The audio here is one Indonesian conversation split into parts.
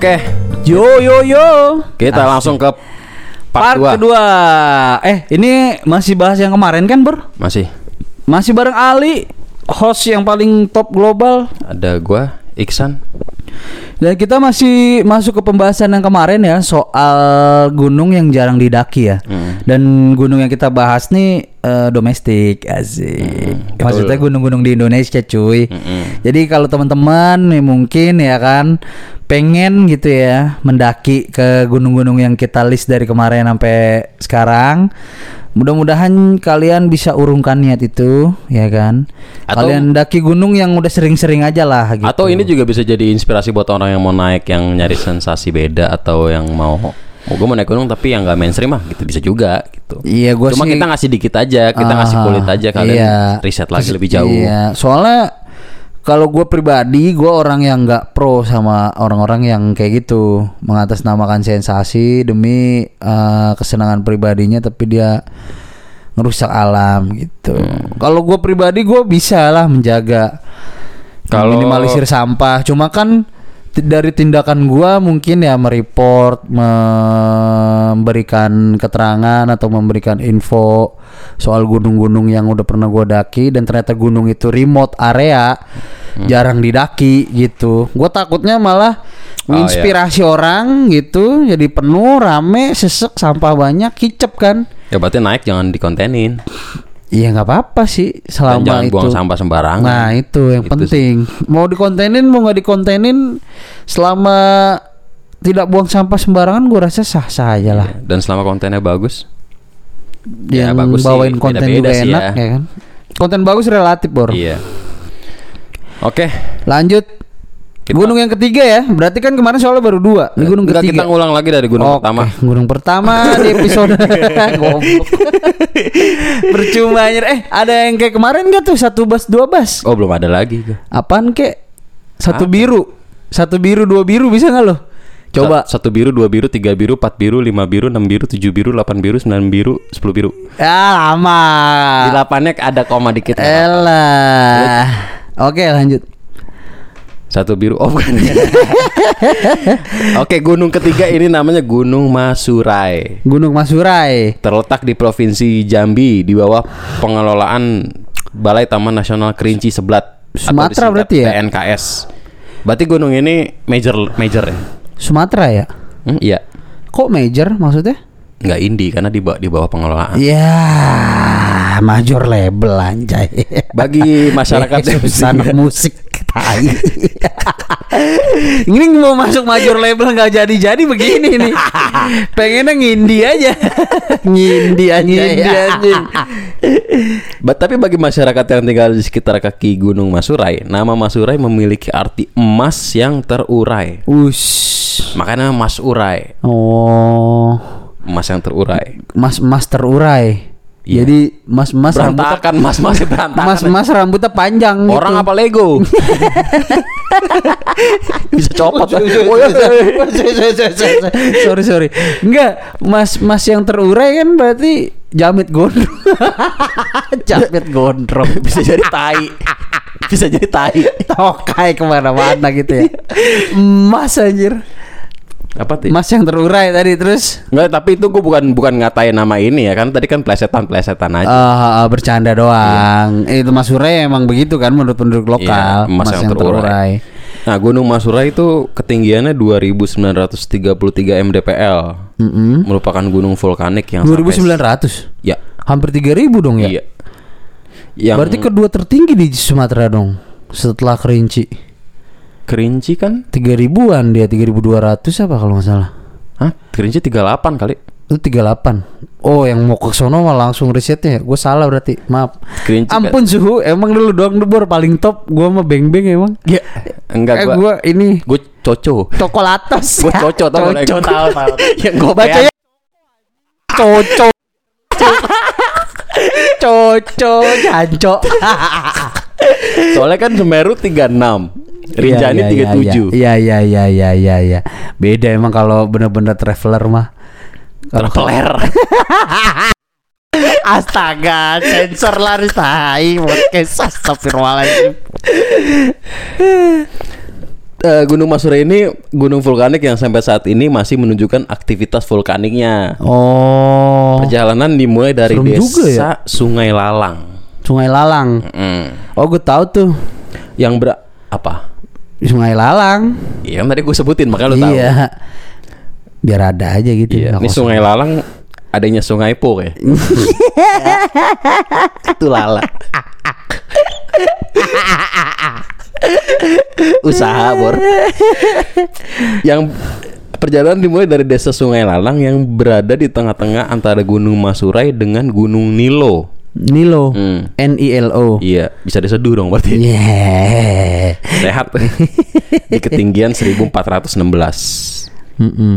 Oke, Yo yo yo. kita langsung ke part, Part 2. kedua. Eh, ini masih bahas yang kemarin kan, Bro? Masih Masih bareng Ali, host yang paling top global. ada gua Iksan. Dan kita masih masuk ke pembahasan yang kemarin ya soal gunung yang jarang didaki ya. Hmm. Dan gunung yang kita bahas nih eh, domestik, asik. betul. Maksudnya gunung-gunung di Indonesia, cuy. Mm-mm. Jadi kalau teman-teman nih mungkin ya kan pengen gitu ya mendaki ke gunung-gunung yang kita list dari kemarin sampai sekarang. Mudah-mudahan kalian bisa urungkan niat itu, ya kan? Atau- kalian daki gunung yang udah sering-sering aja lah gitu. Atau ini juga bisa jadi inspirasi buat orang yang mau naik yang nyari sensasi beda atau yang mau oh gue mau naik gunung tapi yang nggak mainstream mah gitu bisa juga gitu. Iya, gua Cuma sih kita ngasih dikit aja, kita ngasih Ah, kulit aja kalian iya. riset lagi lebih jauh. Iya, soalnya kalau gue pribadi, gue orang yang nggak pro sama orang-orang yang kayak gitu mengatasnamakan sensasi demi eh, kesenangan pribadinya, tapi dia ngerusak alam gitu. Hmm. Kalau gue pribadi, gue bisa lah menjaga, Kalau- minimalisir sampah. Cuma kan dari tindakan gua mungkin ya mereport, memberikan keterangan atau memberikan info soal gunung-gunung yang udah pernah gua daki dan ternyata gunung itu remote area, Hmm. jarang didaki gitu. Gua takutnya malah Oh, menginspirasi orang gitu, jadi penuh, rame, sesek, sampah banyak, kicep kan. Ya berarti naik jangan dikontenin. Iya nggak apa-apa sih Dan selama jangan itu. buang sampah sembarangan. Nah itu yang Itu penting. Mau dikontenin mau nggak dikontenin, selama tidak buang sampah sembarangan, gue rasa sah-sah aja lah. Iya, Dan selama kontennya bagus. Ya, yang bagus sih. bawain konten Beda-beda juga sih enak ya. ya. kan. Konten bagus relatif bor. Iya. Oke. Lanjut. Kita- Gunung yang ketiga ya. Berarti kan kemarin soalnya baru dua. Ini gunung Enggak, ketiga. kita ngulang lagi dari gunung Oke, pertama. Gunung pertama di episode. Percuma anjir. Eh, ada yang kayak kemarin gak tuh satu bas dua bas? Oh, belum ada lagi. Apaan kek? Satu Apa? biru, satu biru, dua biru bisa nggak lo? Coba. Sa- Satu biru, dua biru, tiga biru, empat biru, lima biru, enam biru, tujuh biru, delapan biru, sembilan biru, sepuluh biru. Ya lama. Di delapannya ada koma dikit. Elah. Oke lanjut. Satu biru. Oh bukan. Oke, gunung ketiga ini namanya Gunung Masurai. Gunung Masurai. Terletak di Provinsi Jambi di bawah pengelolaan Balai Taman Nasional Kerinci Seblat. Sumatera berarti ya? PNKS. Berarti gunung ini major major ya? Sumatera ya? Hmm, iya. Kok major maksudnya? Nggak indie karena di bawah, di bawah pengelolaan. Ya, major label anjay. Bagi masyarakat susah anak musik tai. Ini mau masuk major label nggak jadi-jadi begini nih. Pengennya ngindi aja. ngindi aja. Ngindi ya. anjing. Ba- tapi bagi masyarakat yang tinggal di sekitar kaki Gunung Masurai, nama Masurai memiliki arti emas yang terurai. Ush. Makanya Mas Urai, Oh. emas yang terurai. Mas mas terurai. Iya. Jadi mas mas rambutnya Berantakan mas masih berantakan. mas mas rambutnya panjang. Orang gitu. apa Lego? Bisa copot. Oh, sorry sorry. Enggak, mas mas yang terurai kan berarti jamit gondrong. jamit gondrong. Bisa jadi tai. Bisa jadi tai. Tokai ke mana-mana gitu ya. Mas anjir. Apa tuh? Mas yang terurai tadi terus. Enggak, tapi itu gue bukan bukan ngatain nama ini ya kan tadi kan plesetan-plesetan aja. Ah, ah, bercanda doang. Eh, Itu Mas Urai emang begitu kan menurut penduduk lokal. Iya, emas yang terurai. Nah, Gunung Masurai itu ketinggiannya 2933 mdpl. Mm-mm. Merupakan gunung vulkanik yang sampai- 2900. Ya. Hampir 3000 dong ya. Iya. Yang Berarti kedua tertinggi di Sumatera dong. Setelah Kerinci. Kerinci kan? 3000-an dia 3200 apa kalau nggak salah. Hah? Kerinci 38 kali. Itu 38. Oh, yang mau ke sono mah langsung risetnya. Gue salah berarti. Maaf. Kerinci kan- Ampun suhu, emang dulu doang debor paling top. Gua mah beng-beng emang. Ya, enggak eh, gua. gua ini Gue coco. toko latas. Gue coco tau Coco tahu tahu. Yang gue Bacanya Coco. Coco, janco. Soalnya kan Semeru 36 Rinjani Iya, iya, 37 Iya iya iya iya iya iya. Beda emang kalau bener-bener traveler mah. Kalau- Terpeler Astaga, sensor laris tai podcast astagfirullahaladzim. eh, Gunung Masurai ini gunung vulkanik yang sampai saat ini masih menunjukkan aktivitas vulkaniknya. Oh, Perjalanan dimulai dari Serem desa juga ya. Sungai Lalang. Sungai Lalang. Mm. Oh, gue tahu tuh. Yang ber apa? Sungai Lalang. Iya tadi gue sebutin makanya lu tahu. Iya. Biar ada aja gitu. Iya. Ini. Sungai Lalang adanya Sungai Po ya. Itu lala. Usaha bor. yang perjalanan dimulai dari desa Sungai Lalang yang berada di tengah-tengah antara Gunung Masurai dengan Gunung Nilo. Nilo. Hmm. N I L O. Iya, bisa diseduh dong berarti. Yeah. Sehat. di ketinggian 1416. Mm-mm.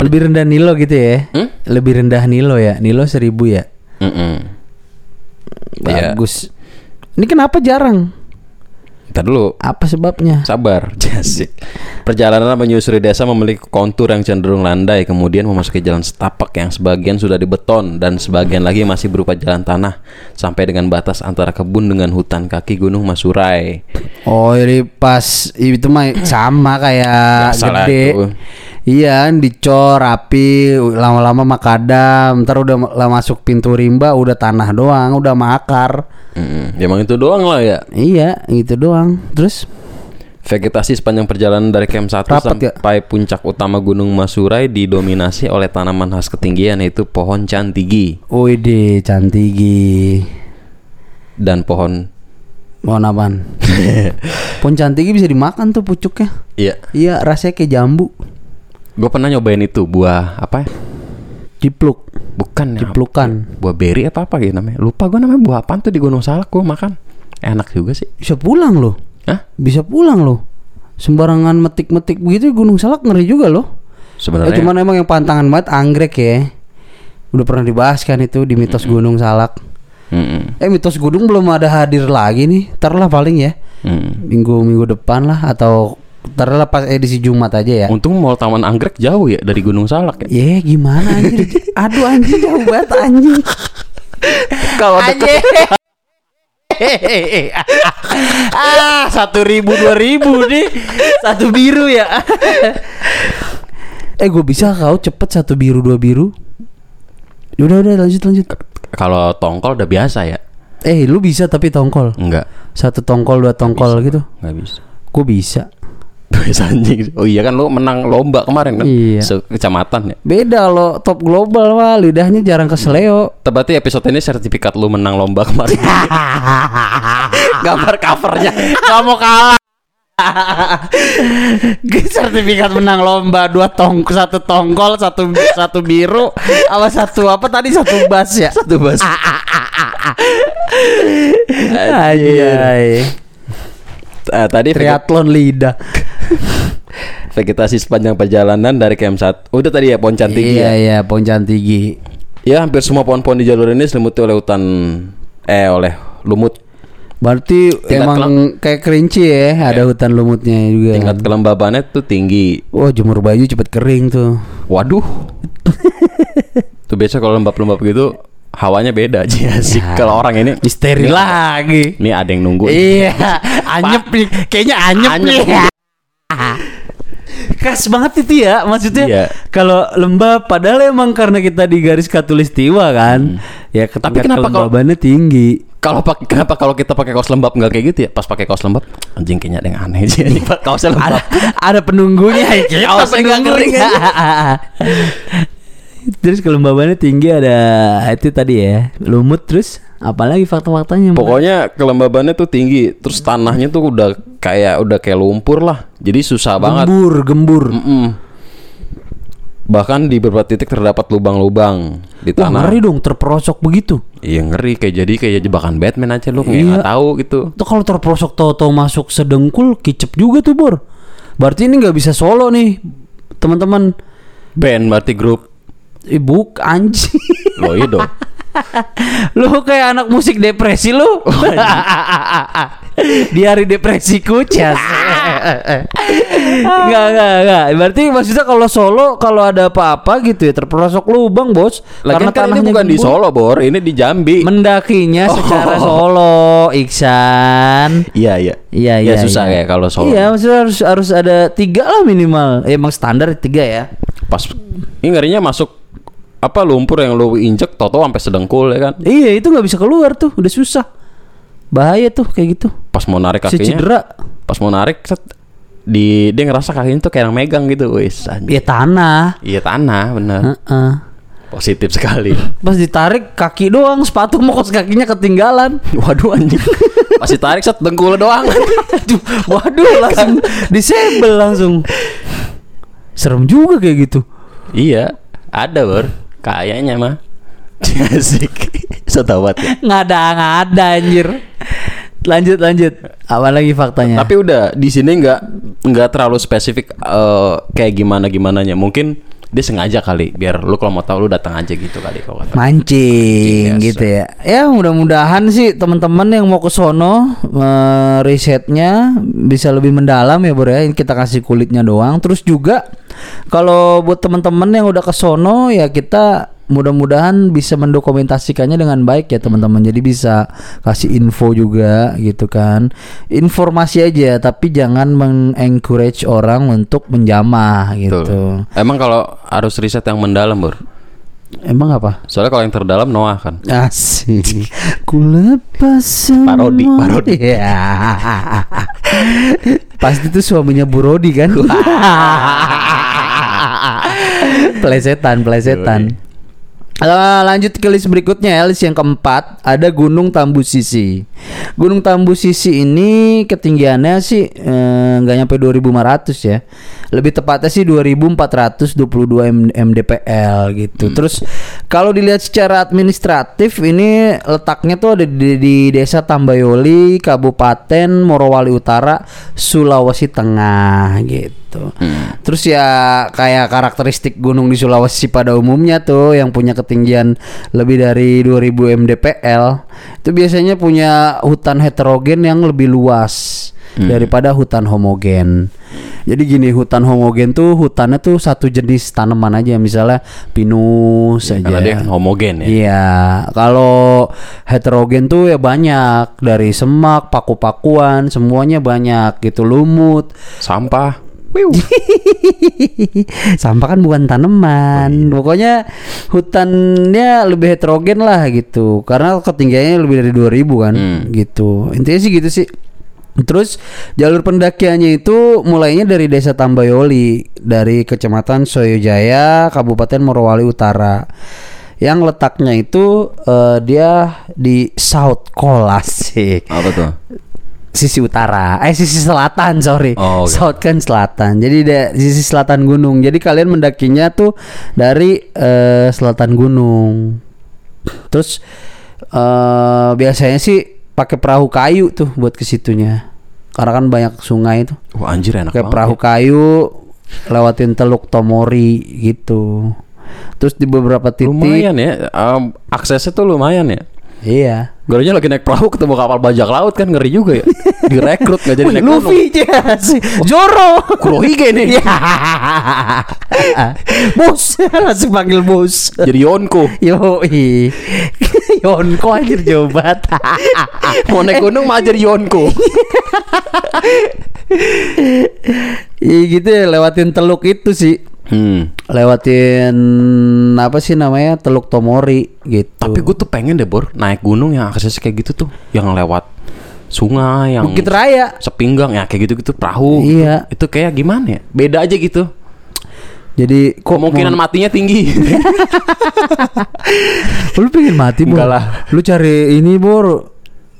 Lebih rendah Nilo gitu ya? Hmm? Lebih rendah Nilo ya? Nilo seribu ya? Mm-mm. Iya. Bagus. Ini kenapa jarang? Ntar dulu. Apa sebabnya? Sabar, jasik. Perjalanan menyusuri desa memiliki kontur yang cenderung landai, kemudian memasuki jalan setapak yang sebagian sudah dibeton dan sebagian lagi masih berupa jalan tanah sampai dengan batas antara kebun dengan hutan kaki Gunung Masurai. Oh, jadi pas itu mah sama kayak gede. itu. Iya, dicor rapi, lama-lama makadam, ntar udah masuk pintu rimba udah tanah doang, udah makar. Mm-mm. Ya, Emang itu doang lah ya. Iya, gitu doang. Terus Vegetasi sepanjang perjalanan dari Camp 1 Rapat ya? sampai puncak utama Gunung Masurai didominasi oleh tanaman khas ketinggian yaitu pohon cantigi Wih cantigi. dan pohon Mohon apaan? Pohon cantigi bisa dimakan tuh pucuknya. Iya, Iya, rasanya kayak jambu. Gue pernah nyobain itu buah apa ya? Dipluk, Bukan ya, diplukan. buah beri apa apa gitu namanya lupa gue namanya buah apaan tuh di Gunung Salak gue makan enak juga sih Bisa pulang loh. Hah? Bisa pulang loh. Sembarangan metik-metik begitu Gunung Salak ngeri juga loh. Ya, sebenarnya cuman emang yang pantangan banget anggrek ya. Udah pernah dibahas kan itu di mitos Gunung Salak. Mm-mm. Eh mitos gunung belum ada hadir lagi nih. Ntar lah paling ya. Mm. Minggu minggu depan lah atau lah pas edisi Jumat aja ya. untung mall Taman Anggrek jauh ya dari Gunung Salak ya. Ye gimana anjir? Aduh anjing jauh banget anjing kalau deket Ah satu ribu dua ribu nih. Satu biru ya. Eh gue bisa kau cepet satu biru dua biru? Udah udah lanjut lanjut. Kalau tongkol udah biasa ya? Eh lu bisa tapi tongkol? Enggak. Satu tongkol dua tongkol gitu? Nggak bisa. Gue bisa Bisa anjing. Oh iya kan lu menang lomba kemarin kan? Iya. Kecamatan ya. Beda lo top global wah lidahnya jarang keseleo Berarti episode ini sertifikat lu menang lomba kemarin. Gambar covernya. Gak mau kalah sertifikat menang lomba dua tong satu tongkol satu satu biru apa satu apa tadi satu bas ya Satu bas. Anjay. Eh, tadi triathlon lidah vegetasi sepanjang perjalanan dari Camp 1. Udah tadi ya pohon cantik iya ya. iya Poncan Tinggi Ya hampir semua pohon-pohon di jalur ini diselimuti oleh hutan eh oleh lumut. berarti Tingkat emang kayak kerinci ya ada hutan lumutnya juga Tingkat kelembabannya tuh tinggi. wah jemur baju cepet kering tuh Waduh. tuh biasa kalau lembab-lembab gitu hawanya beda aja sih. Kalau orang ini misteri lagi ini ada yang nunggu. iya anyep nih kayaknya anyep, Anyep. nih Khas banget itu ya maksudnya Iya. kalau lembab padahal emang karena kita di garis katulistiwa kan ya Tapi kenapa kalau- kelembabannya tinggi Kalau pakai kenapa kalau kita pakai kaos lembab nggak kayak gitu ya? Pas pakai kaos lembab anjing kayaknya ada yang aneh sih Pak kaosnya ada lembab. ada penunggunya Kaosnya nggak kering penunggunya. terus kelembabannya tinggi ada itu tadi ya lumut terus apalagi fakta-faktanya? Pokoknya kelembabannya tuh tinggi, terus tanahnya tuh udah kayak udah kayak lumpur lah. Jadi susah banget. gembur gembur Mm-mm. Bahkan di beberapa titik terdapat lubang-lubang di Wah tanah. ngeri dong terperosok begitu Iya ngeri kayak jadi kayak jebakan Batman aja lu kayak Iya. nggak tahu gitu. Tuh kalau terperosok tahu-tahu masuk sedengkul kicep juga tuh Bor Berarti ini nggak bisa solo nih Teman-teman Band berarti grup Ibu anjing lo iya dong. lu kayak anak musik depresi lu. Di hari depresiku cas. Enggak enggak enggak. Berarti maksudnya kalau Solo kalau ada apa-apa gitu ya terperosok lubang, Bos. Lagian kan ini tanahnya bukan di gembur. Solo, Bor. Ini di Jambi. Mendakinya secara Solo, Iksan. Iya, iya. Iya Ya, iya. susah iya. kayak kalau Solo. Iya, maksudnya harus harus ada tiga lah minimal. Eh, emang standar tiga ya. Pas ini ngerinya masuk apa lumpur yang lu injek toto sampai sedengkul ya kan. Iya, itu nggak bisa keluar tuh, udah susah. Bahaya tuh kayak gitu. Pas mau narik Si kakinya. cedera. Pas mau narik set, di dia ngerasa kakinya tuh kayak yang megang gitu, wis. anjing. Ya tanah. Iya tanah, bener. Heeh. Positif sekali. Pas ditarik kaki doang, sepatu mau kos kakinya ketinggalan. Waduh anjing. Pas ditarik set dengkul doang. Aduh, waduh langsung disebel langsung. Serem juga kayak gitu. iya, ada, Bor. Kayaknya mah. Asik. Setawat ya. Nggak ada nggak ada anjir. Lanjut lanjut. Apa lagi faktanya? Tapi udah di sini nggak nggak terlalu spesifik eh, kayak gimana gimananya. Mungkin dia sengaja kali biar lu kalau mau tahu lu datang aja gitu kali kalau kata. mancing Mancing, gitu ya. Ya mudah-mudahan sih teman-teman yang mau ke sono eh, risetnya bisa lebih mendalam ya Bro ya. Ini kita kasih kulitnya doang. Terus juga kalau buat teman-teman yang udah ke sono ya kita mudah-mudahan bisa mendokumentasikannya dengan baik ya teman-teman. Jadi bisa kasih info juga gitu kan. Informasi aja tapi jangan mengencourage orang untuk menjamah gitu. Tuh. Emang kalau harus riset yang mendalam, Bor. Emang apa? Soalnya kalau yang terdalam Noah kan. Asik Ku lepas semua Parodi, parodi. Ya Pasti itu suaminya Bu Rodi kan Plesetan Plesetan Eh, lanjut ke list berikutnya ya, list yang keempat ada Gunung Tambusisi. Gunung Tambusisi ini ketinggiannya sih eh, nggak nyampe 2500 ya. Lebih tepatnya sih 2422 M- mdpl gitu. Terus kalau dilihat secara administratif ini letaknya tuh ada di, di Desa Tambayoli, Kabupaten Morowali Utara, Sulawesi Tengah gitu. Terus ya kayak karakteristik gunung di Sulawesi pada umumnya tuh yang punya ketinggian lebih dari 2000 mdpl itu biasanya punya hutan heterogen yang lebih luas daripada hutan homogen. Jadi gini hutan homogen tuh hutannya tuh satu jenis tanaman aja misalnya pinus aja. Karena dia homogen ya. Iya, kalau heterogen tuh ya banyak dari semak, paku-pakuan, semuanya banyak gitu, lumut. Sampah. Sampah kan bukan tanaman. Oh, Pokoknya hutannya lebih heterogen lah gitu. Karena ketinggiannya lebih dari 2000 kan Hmm. gitu. Intinya sih gitu sih. Terus jalur pendakiannya itu mulainya dari Desa Tambayoli dari Kecamatan Soyojaya, Kabupaten Morowali Utara. Yang letaknya itu eh, dia di South Kolas sih Apa tuh? Sisi utara eh sisi selatan sorry Oh, oke. south kan selatan jadi da- sisi selatan gunung jadi kalian mendakinya tuh dari eh, selatan gunung terus eh biasanya sih pakai perahu kayu tuh buat ke situnya karena kan banyak sungai tuh Wah anjir enak kayak perahu ya. kayu lewatin teluk Tomori gitu terus di beberapa titik Lumayan ya. em, aksesnya tuh lumayan ya. Iya Garunya lagi naik perahu ketemu kapal bajak laut kan ngeri juga ya. Direkrut nggak jadi Wih, naik gunung. Luffy ya, si Zoro Kurohige nih. Iya. bos langsung panggil bos. Jadi Yonko. Yo Yonko anjir banget. Mau naik gunung mah jadi Yonko. Iya gitu ya lewatin teluk itu sih. Hmm. Lewatin apa sih namanya Teluk Tomori gitu. Tapi gue tuh pengen deh Bor naik gunung yang aksesnya kayak gitu tuh, yang lewat sungai, yang Bukit Raya. sepinggang ya kayak gitu-gitu perahu. gitu. Iya. Itu kayak gimana ya? Beda aja gitu. Jadi kok Kemungkinan mau- matinya tinggi. lu pengen mati Bor? Enggak lah. Lu cari ini Bor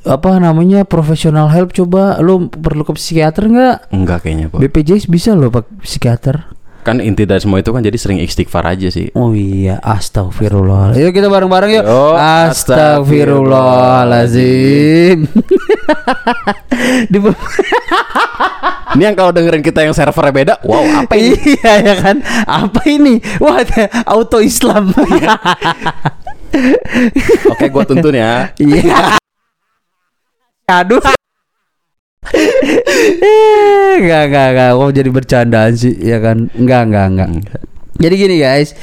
apa namanya professional help coba lu perlu ke psikiater nggak Enggak kayaknya Bor. BPJS bisa loh pak psikiater Kan inti dari semua itu kan jadi sering istighfar aja sih. Oh iya, astagfirullah. Yuk kita bareng-bareng yuk. Yo, Astagfirullahalazim. Di Ini yang kalau dengerin kita yang servernya beda, wow apa ini? iya ya kan? Apa ini? Wah, auto Islam. Oke, gua tuntun ya. Iya. Aduh. Eh, Enggak, enggak, enggak. Kok jadi bercandaan sih, ya kan? Enggak, enggak, enggak. Jadi gini guys,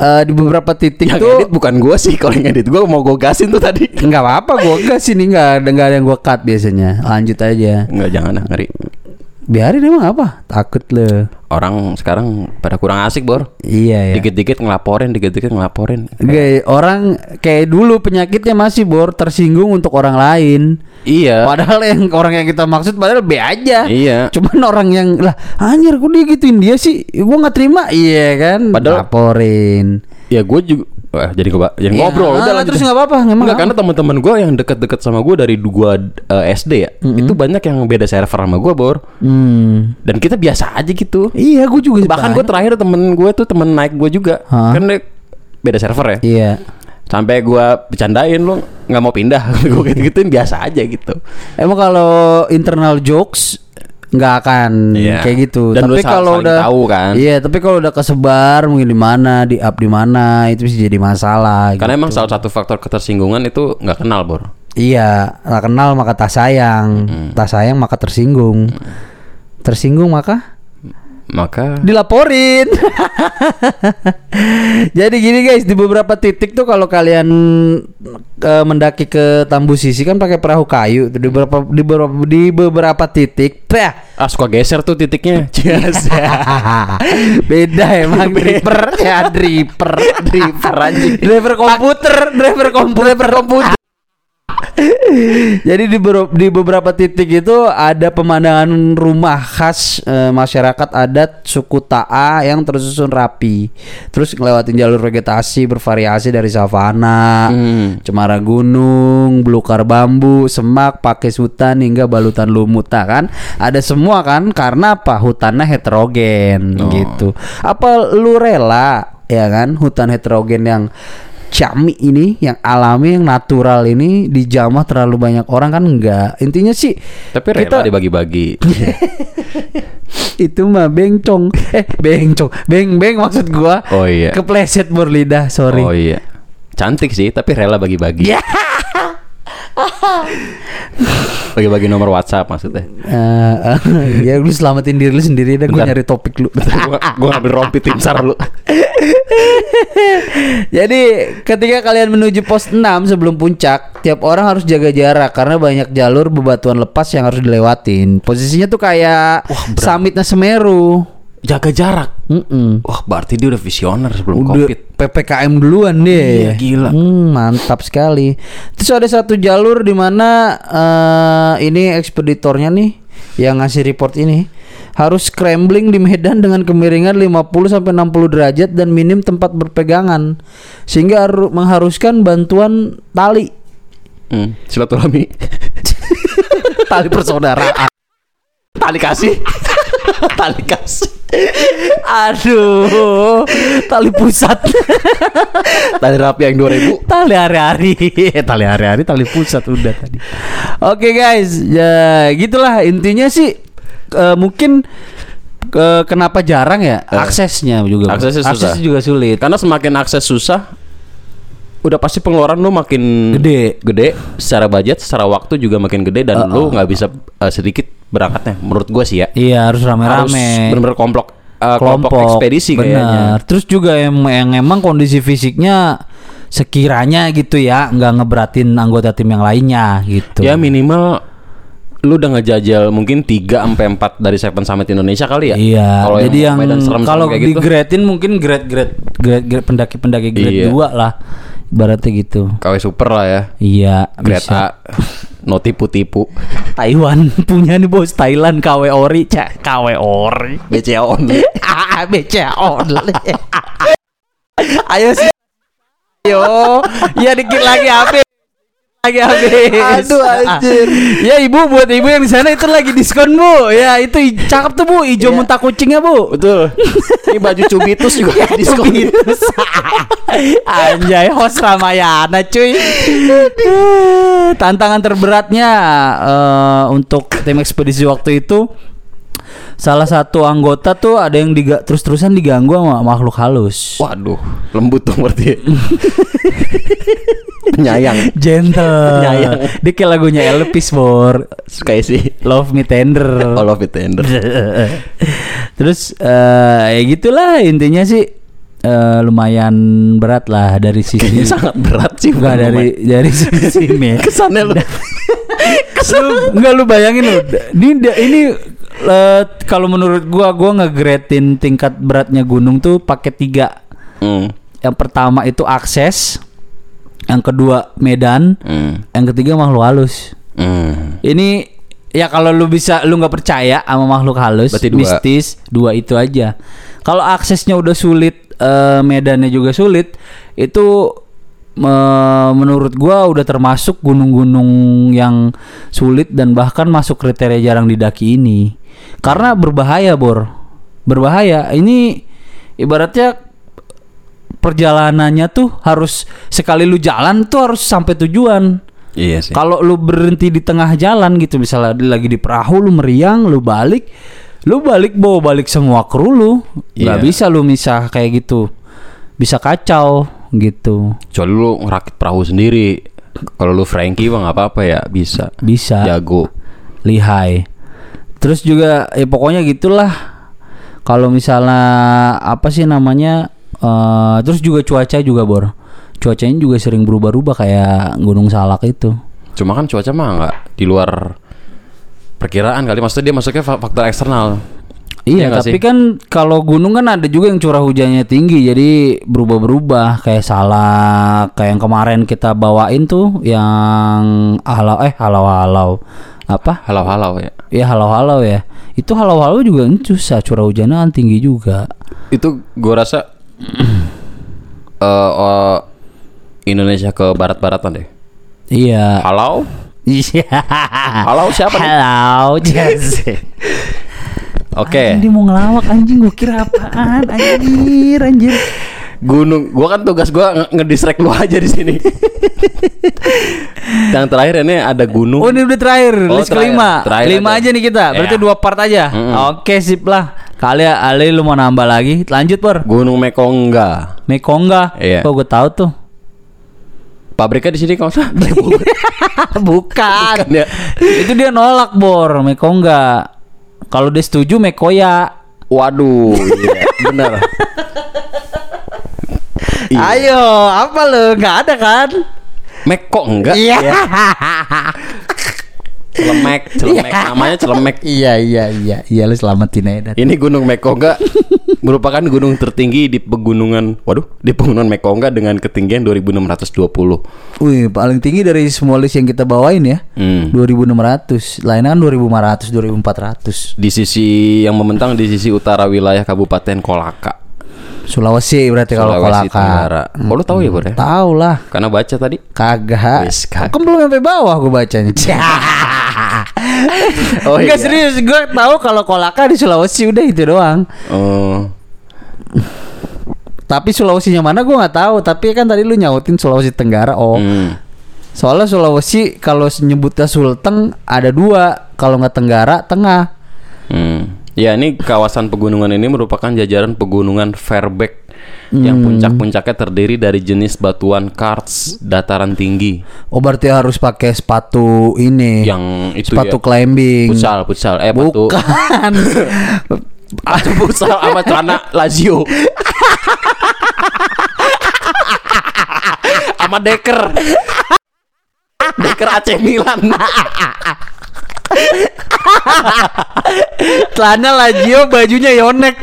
eh, di beberapa titik Yang tuh edit bukan gua sih, kalau yang edit gua mau gua gasin tuh tadi. Enggak apa-apa gua enggak sini enggak ada enggak ada yang gua cut biasanya. Lanjut aja. Enggak jangan ngeri. Biarin emang apa? Takut le. Orang sekarang pada kurang asik, Bor. Iya ya. Dikit-dikit ngelaporin, dikit-dikit ngelaporin. Oke, orang kayak dulu penyakitnya masih bor tersinggung untuk orang lain. Iya. Padahal yang orang yang kita maksud padahal B aja. Iya. Cuman orang yang lah anjir kok dia gituin dia sih Gua nggak terima Iya kan Padahal- Laporin Ya gue juga Wah, jadi gua yang Iya, ngobrol ah, udah terus deh. nggak apa-apa, emang Nggak, karena teman-teman gue yang deket-deket sama gue dari gua eh, SD ya itu banyak yang beda server sama gue bor. Hmm. Dan kita biasa aja gitu. Iya gue juga bahkan gue terakhir temen gue tuh temen naik gue juga. Hah? kan dia beda server ya. Iya. Sampai gue bercandain lu nggak mau pindah. Gue gitu gituin biasa aja gitu. Emang kalau internal jokes nggak akan Iya. kayak gitu. Dan tapi kalau udah tahu kan. Iya, tapi kalau udah kesebar mungkin di mana, di up di mana itu bisa jadi masalah. karena gitu. emang salah satu faktor ketersinggungan itu nggak kenal bor Iya, nggak kenal maka tak sayang, tak sayang maka tersinggung, tersinggung maka maka dilaporin. Jadi gini guys, di beberapa titik tuh kalau kalian eh, mendaki ke Tambu Sisi kan pakai perahu kayu. Tuh, Di beberapa di beberapa di beberapa titik, pah, ah suka geser tuh titiknya. Beda emang driver ya driver driver anjing. Driver komputer driver komputer. Driver komputer jadi di, bero- di beberapa titik itu ada pemandangan rumah khas eh, masyarakat adat suku Ta'a yang tersusun rapi. Terus ngelewatin jalur vegetasi bervariasi dari savana, Hmm. cemara gunung, belukar bambu, semak, pakis hutan hingga balutan lumut nah, kan. Ada semua kan karena apa? Hutannya heterogen Oh. gitu. Apa lu rela ya kan hutan heterogen yang cami ini yang alami yang natural ini dijamah terlalu banyak orang kan enggak. Intinya sih tapi rela dibagi-bagi. Itu mah bencong. Eh bencong. Beng beng maksud gua. Oh iya. Kepleset berlidah sorry. Oh iya. Cantik sih tapi rela bagi-bagi. Ya. Bagi-bagi nomor WhatsApp maksudnya. Eh, eh, ya lu selamatin diri lu sendiri dah gue nyari topik lu. Gua gua ngambil rompi tim sar lu. Jadi ketika kalian menuju pos 6 sebelum puncak, tiap orang harus jaga jarak karena banyak jalur bebatuan lepas yang harus dilewatin. Posisinya tuh kayak summitnya Semeru. Jaga jarak Mm-mm. wah berarti dia udah visioner sebelum Udah covid PPKM duluan deh. Iya, gila. Hmm, mantap sekali. Terus ada satu jalur di mana eh, ini ekspeditornya nih yang ngasih report ini harus scrambling di medan dengan kemiringan 50 sampai 60 derajat dan minim tempat berpegangan sehingga haru- mengharuskan bantuan tali hmm, silaturahmi tali persaudaraan. tali kasih tali kasih. Aduh, tali pusat. tali rapi yang 2000 tali hari-hari. Tali hari-hari tali pusat udah tadi. Oke guys. Ya gitulah intinya sih eh, mungkin eh, kenapa jarang ya aksesnya juga. Aksesnya susah. juga sulit. Karena semakin akses susah udah pasti pengeluaran lu makin Gede. gede secara budget secara waktu juga makin gede dan lu nggak bisa eh, sedikit berangkatnya menurut gua sih ya iya harus harus rame-rame bener-bener komplok eh, kelompok ekspedisi benar kayaknya terus juga yang, yang emang kondisi fisiknya sekiranya gitu ya nggak ngeberatin anggota tim yang lainnya gitu ya minimal lu udah ngejajal mungkin 3 sampai 4 dari Seven Summit Indonesia kali ya. Iya, Kalau jadi yang, serem-serem kalau di gitu. gradein mungkin grade grade grade, grade pendaki-pendaki grade Iya. 2 lah. Ibaratnya gitu. KW super lah ya. Iya, Grade bisa. A. No tipu-tipu. Taiwan punya nih bos Thailand KW Ori, cak KW Ori. BCA only. Ah, BCA only. Ayo sih. Ayo, ya dikit lagi habis. Lagi habis. Aduh, anjir. ya ibu buat ibu yang di sana itu lagi diskon bu. Ya itu cakep tuh bu, hijau Iya. muntah kucingnya bu. Betul. Ini baju Cubitus juga Ya, diskon. Cubitus. Anjay host Ramayana cuy Tantangan terberatnya eh, Untuk tim ekspedisi waktu itu salah satu anggota tuh ada yang diga terus-terusan diganggu sama makhluk halus. Waduh, lembut dong berarti. Penyayang. Gentle. Penyayang. Dia kayak lagunya Elvis Bor. Kayak sih. Love Me Tender. All of it tender. Terus eh ya gitulah intinya sih eh, lumayan berat lah dari Kayaknya sisi sangat berat sih. Enggak dari dari sisi me. kesannya lu. lu enggak lu bayangin lu. Ini ini eh, kalau menurut gua gua ngegradein tingkat beratnya gunung tuh pakai tiga. Hmm. Yang pertama itu akses, yang kedua medan, Hmm. yang ketiga makhluk halus. Hmm. Ini ya kalau lu bisa lu nggak percaya sama makhluk halus, Berarti dua. mistis, dua itu aja. Kalau aksesnya udah sulit, eh, medannya juga sulit, itu me- menurut gua udah termasuk gunung-gunung yang sulit dan bahkan masuk kriteria jarang didaki ini. Karena berbahaya, Bor. Berbahaya. Ini ibaratnya perjalanannya tuh harus sekali lu jalan tuh harus sampai tujuan. Iya sih. Kalau lu berhenti di tengah jalan gitu misalnya lagi di perahu lu meriang, lu balik, lu balik bawa balik semua kru lu. nggak Iya. bisa lu misah kayak gitu. Bisa kacau gitu. Kecuali lu ngerakit perahu sendiri. Kalau lu Frankie mah nggak apa-apa ya, bisa. Bisa Jago. lihai. Terus juga ya pokoknya gitulah. Kalau misalnya apa sih namanya? eh, terus juga cuaca juga bor. Cuacanya juga sering berubah-ubah kayak Gunung Salak itu. Cuma kan cuaca mah nggak di luar perkiraan kali. Maksudnya dia masuknya fa- faktor eksternal. Iya Iya, nggak tapi sih? kan kalau gunung kan ada juga yang curah hujannya tinggi, jadi berubah-berubah kayak salah kayak yang kemarin kita bawain tuh yang halau eh halau-halau apa? Halau-halau ya. Ya halau-halau ya. Itu halau-halau juga susah curah hujannya kan tinggi juga. Itu gua rasa eh eh, Indonesia ke barat-baratan deh. Iya. Halau? Iya. Halau siapa nih? Halau Jesse. Oke. Anjing, Dia mau ngelawak anjing gua kira apaan anjir anjir. Gunung, gua kan tugas gua nge- ngedistract lu aja di sini. Yang terakhir ini ada gunung. Oh ini udah terakhir, Oh, list terakhir. kelima Terakhir Lima aja. aja nih kita, berarti Iya. dua part aja Mm-mm. Oke sip lah Kali Ali lu mau nambah lagi Lanjut Pur Gunung Mekongga. Mekongga Iya. Oh gue tahu tuh Pabriknya di sini kalau nggak salah. Bukan Kan ya. Itu dia nolak Bor Mekongga Kalau dia setuju Mekoya Waduh, iya, benar. Iya. Ayo apa lu Gak ada kan Mekong enggak? Iya Celemek, celemek namanya celemek. Iya iya iya Iya lu selamatin aja Dat. Ini Gunung Mekongga merupakan gunung tertinggi di pegunungan, waduh, di pegunungan Mekongga dengan ketinggian 2620. Wih paling tinggi dari semua list yang kita bawain ya Hmm. 2600 Lainnya kan 2500 2400 Di sisi yang membentang di sisi utara wilayah Kabupaten Kolaka, Sulawesi berarti kalau Kolaka Tenggara. Oh, lu tahu ya, Bor ya? Tahu lah Karena baca tadi. Kagak. Wis, kagak. Kan belum sampai bawah gue bacanya. Oh, Enggak iya. serius, gue tahu kalau Kolaka di Sulawesi udah itu doang. Oh. Tapi Sulawesinya mana gue nggak tahu. Tapi kan tadi lu nyautin Sulawesi Tenggara. Oh, Hmm. soalnya Sulawesi kalau nyebutnya Sulteng ada dua. Kalau nggak Tenggara, Tengah. Hmm. Ya, ini kawasan pegunungan ini merupakan jajaran pegunungan Fairbank yang puncak-puncaknya terdiri dari jenis batuan karst dataran tinggi Oh berarti harus pakai sepatu ini. yang itu sepatu ya climbing. futsal, futsal, eh batu Bukan. batu futsal sama celana Lazio. sama Deker. Deker AC Milan. Celana Lazio, bajunya Yonek.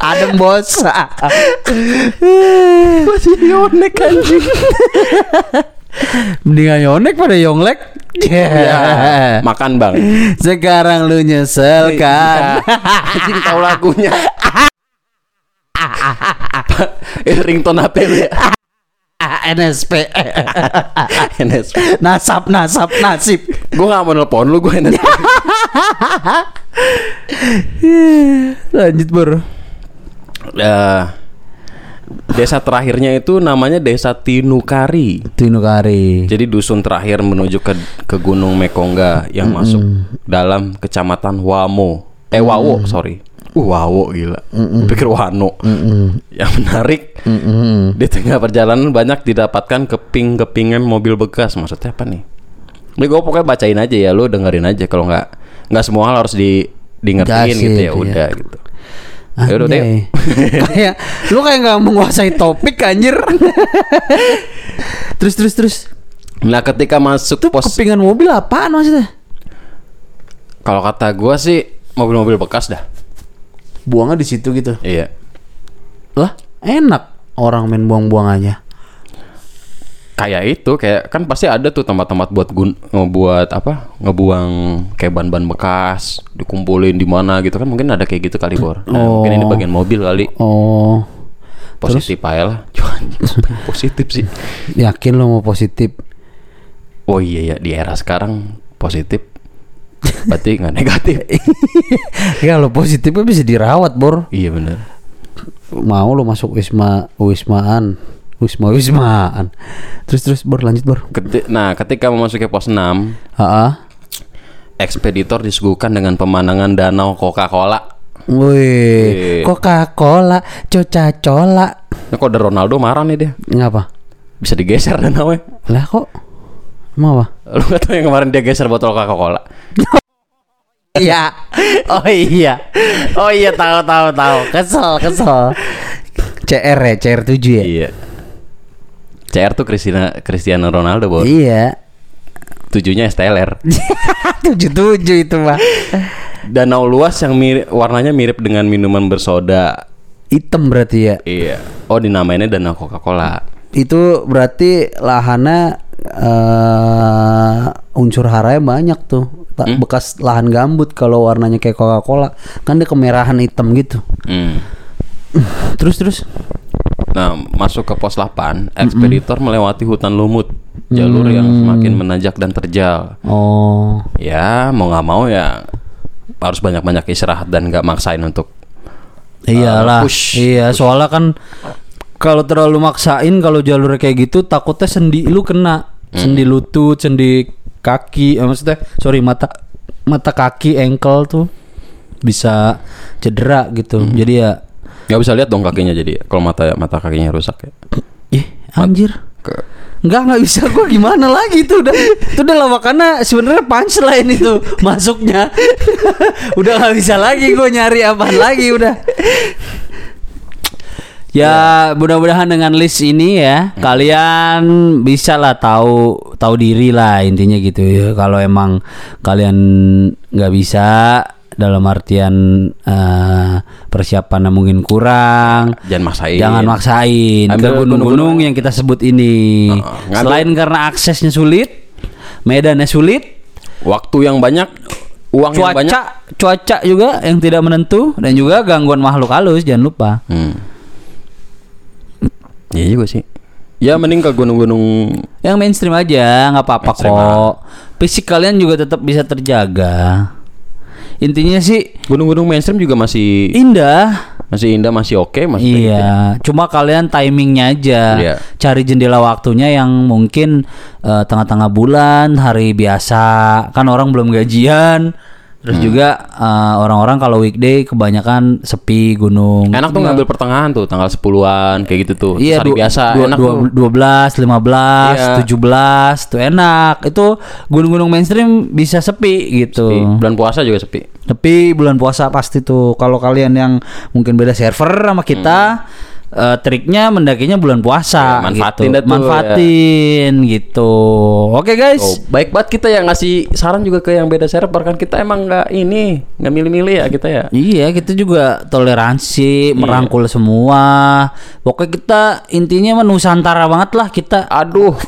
Adem bos. Masih Yonek anjing. Mendingan Yonek pada Yonglek. Ya, makan bang. Sekarang lu nyesel kan? Anjing tahu lagunya. Ringtone HP ya. NSP. NSP. nasab nasab nasib. Gue gak mau nelpon lu gue NSP. Lanjut bro. Eh, Desa terakhirnya itu namanya Desa Tinukari. Tinukari. Jadi dusun terakhir menuju ke ke Gunung Mekongga yang masuk dalam kecamatan Wamo. Eh Wawo, sorry. Uh, Wawo gila. Pikir Wano. Yang menarik di tengah perjalanan banyak didapatkan keping-kepingan mobil bekas. Maksudnya apa nih? Ini gue pokoknya bacain aja ya, lu dengerin aja. Kalau nggak nggak semua hal harus di di ngertiin gitu ya, gitu ya. udah gitu. Ya deh. Anjay. kayak lu kayak nggak menguasai topik anjir. terus terus terus. Nah, ketika masuk Itu pos kepingan mobil apaan maksudnya? kalau kata gua sih mobil-mobil bekas dah. Buangnya di situ gitu. Iya. Lah, enak orang main buang-buang aja. kayak itu kayak kan pasti ada tuh tempat-tempat buat gun ngebuat apa ngebuang kayak ban-ban bekas dikumpulin di mana gitu kan mungkin ada kayak gitu kali bor nah, mungkin ini Oh. bagian mobil kali Oh, positif aja lah positif sih yakin lo mau positif? oh iya ya di era sekarang positif berarti nggak negatif ya lo positifnya bisa dirawat bor. iya bener Mau lo masuk wisma wismaan, wisma wismaan. Terus terus bor lanjut bor. Keti- nah ketika memasuki pos 6 Ah, ekspeditor disuguhkan dengan pemandangan danau Coca-Cola Wih, Wih. Coca-Cola, Coca-Cola. nah, kok ada Ronaldo marah nih dia Ngapa? bisa digeser danau Lah kok? Mau apa? lu nggak tahu yang kemarin dia geser botol Coca-Cola Iya. Oh iya. Oh iya tahu tahu tahu. Kesel kesel. CR ya, CR 7 ya? Iya. CR tuh Cristiano Cristiano Ronaldo, Bor. Iya. Tujuhnya STLR. 77 itu mah. Danau luas yang mirip warnanya mirip dengan minuman bersoda. Hitam berarti ya. Iya. Oh, dinamainnya Danau Coca-Cola. Itu berarti lahannya eh unsur haranya banyak tuh. Ta- Bekas lahan gambut kalau warnanya kayak Coca-Cola. Kan dia kemerahan hitam gitu. Hmm. Terus terus. Nah, masuk ke pos 8, ekspeditor melewati hutan lumut, jalur yang semakin menanjak dan terjal. Oh. Ya, mau nggak mau ya harus banyak-banyak istirahat dan nggak maksain untuk Iyalah. Uh, push. Iya, soalnya kan kalau terlalu maksain kalau jalurnya kayak gitu takutnya sendi lu kena. Sendi lutut, sendi kaki, eh, maksudnya sorry mata mata kaki, ankle tuh bisa cedera gitu. Jadi ya nggak bisa lihat dong kakinya jadi kalau mata mata kakinya rusak ya. ih anjir. Ke- Enggak nggak bisa gua gimana lagi itu udah itu udah lama karena sebenarnya punchline itu masuknya udah nggak bisa lagi gua nyari apaan lagi udah ya mudah-mudahan dengan list ini ya kalian bisa lah tahu tahu diri lah intinya gitu ya kalau emang kalian nggak bisa dalam artian eh, persiapannya mungkin kurang Jangan maksain. Jangan maksain ke Ambil gunung-gunung gunung-gunung yang kita sebut ini. Heeh, ngambil- Selain karena aksesnya sulit, medannya sulit, Waktu yang banyak, uang yang banyak. cuaca cuaca juga yang tidak menentu dan juga gangguan makhluk halus jangan lupa. Hmm. Iya juga sih. Ya mending ke gunung-gunung Yang mainstream aja nggak apa-apa kok. Fisik kalian juga tetap bisa terjaga. Intinya sih gunung-gunung mainstream juga masih indah. masih indah, masih oke, masih kayak gitu ya. Iya, cuma kalian timingnya aja, Iya. cari jendela waktunya yang mungkin eh, tengah-tengah bulan, hari biasa, kan orang belum gajian, terus Hmm. juga eh, orang-orang kalau weekday kebanyakan sepi gunung. Enak tuh ngambil pertengahan tuh tanggal 10-an kayak gitu tuh. Iya, hari du- biasa dua, enak dua, tuh. 12, 15, Iya. 17 tuh enak. Itu gunung-gunung mainstream bisa sepi gitu. Sepi. Bulan puasa juga sepi. Tapi bulan puasa pasti tuh kalau kalian yang mungkin beda server sama kita eh, triknya mendakinya bulan puasa. Ya, manfaatin gitu. ya. manfaatin gitu. Oke guys. Oh, baik banget kita yang ngasih saran juga ke yang beda server kan kita emang nggak ini nggak milih-milih ya kita ya. Iya, kita juga toleransi, Iya. merangkul semua. Pokoknya kita intinya mah Nusantara banget lah kita. Aduh,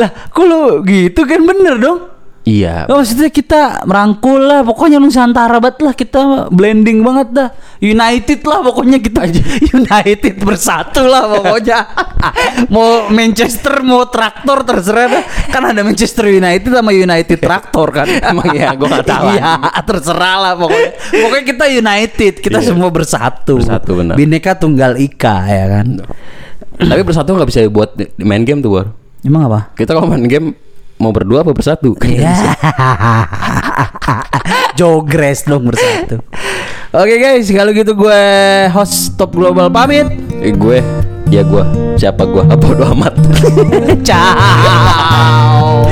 lah, kok lu gitu kan bener dong? Iya. Oh, maksudnya kita merangkul lah, pokoknya Nusantara banget lah kita blending banget dah. United lah pokoknya kita United bersatu lah pokoknya. mau Manchester mau traktor terserah dah. Kan ada Manchester United sama United traktor kan. Emang iya, gua nggak tahu. Iya, terserah lah pokoknya. Pokoknya kita United, kita Iya. semua bersatu. Bersatu, benar. Bineka Tunggal Ika ya kan. Tapi bersatu nggak bisa buat di- main game tuh, Bor. Emang apa? Kita kalau main game mau berdua apa bersatu? Kan bisa. Jogres dong bersatu. Oke guys, kalau gitu gue host Top Global pamit. Eh, gue, ya gue, siapa gue? Apa amat. Ciao.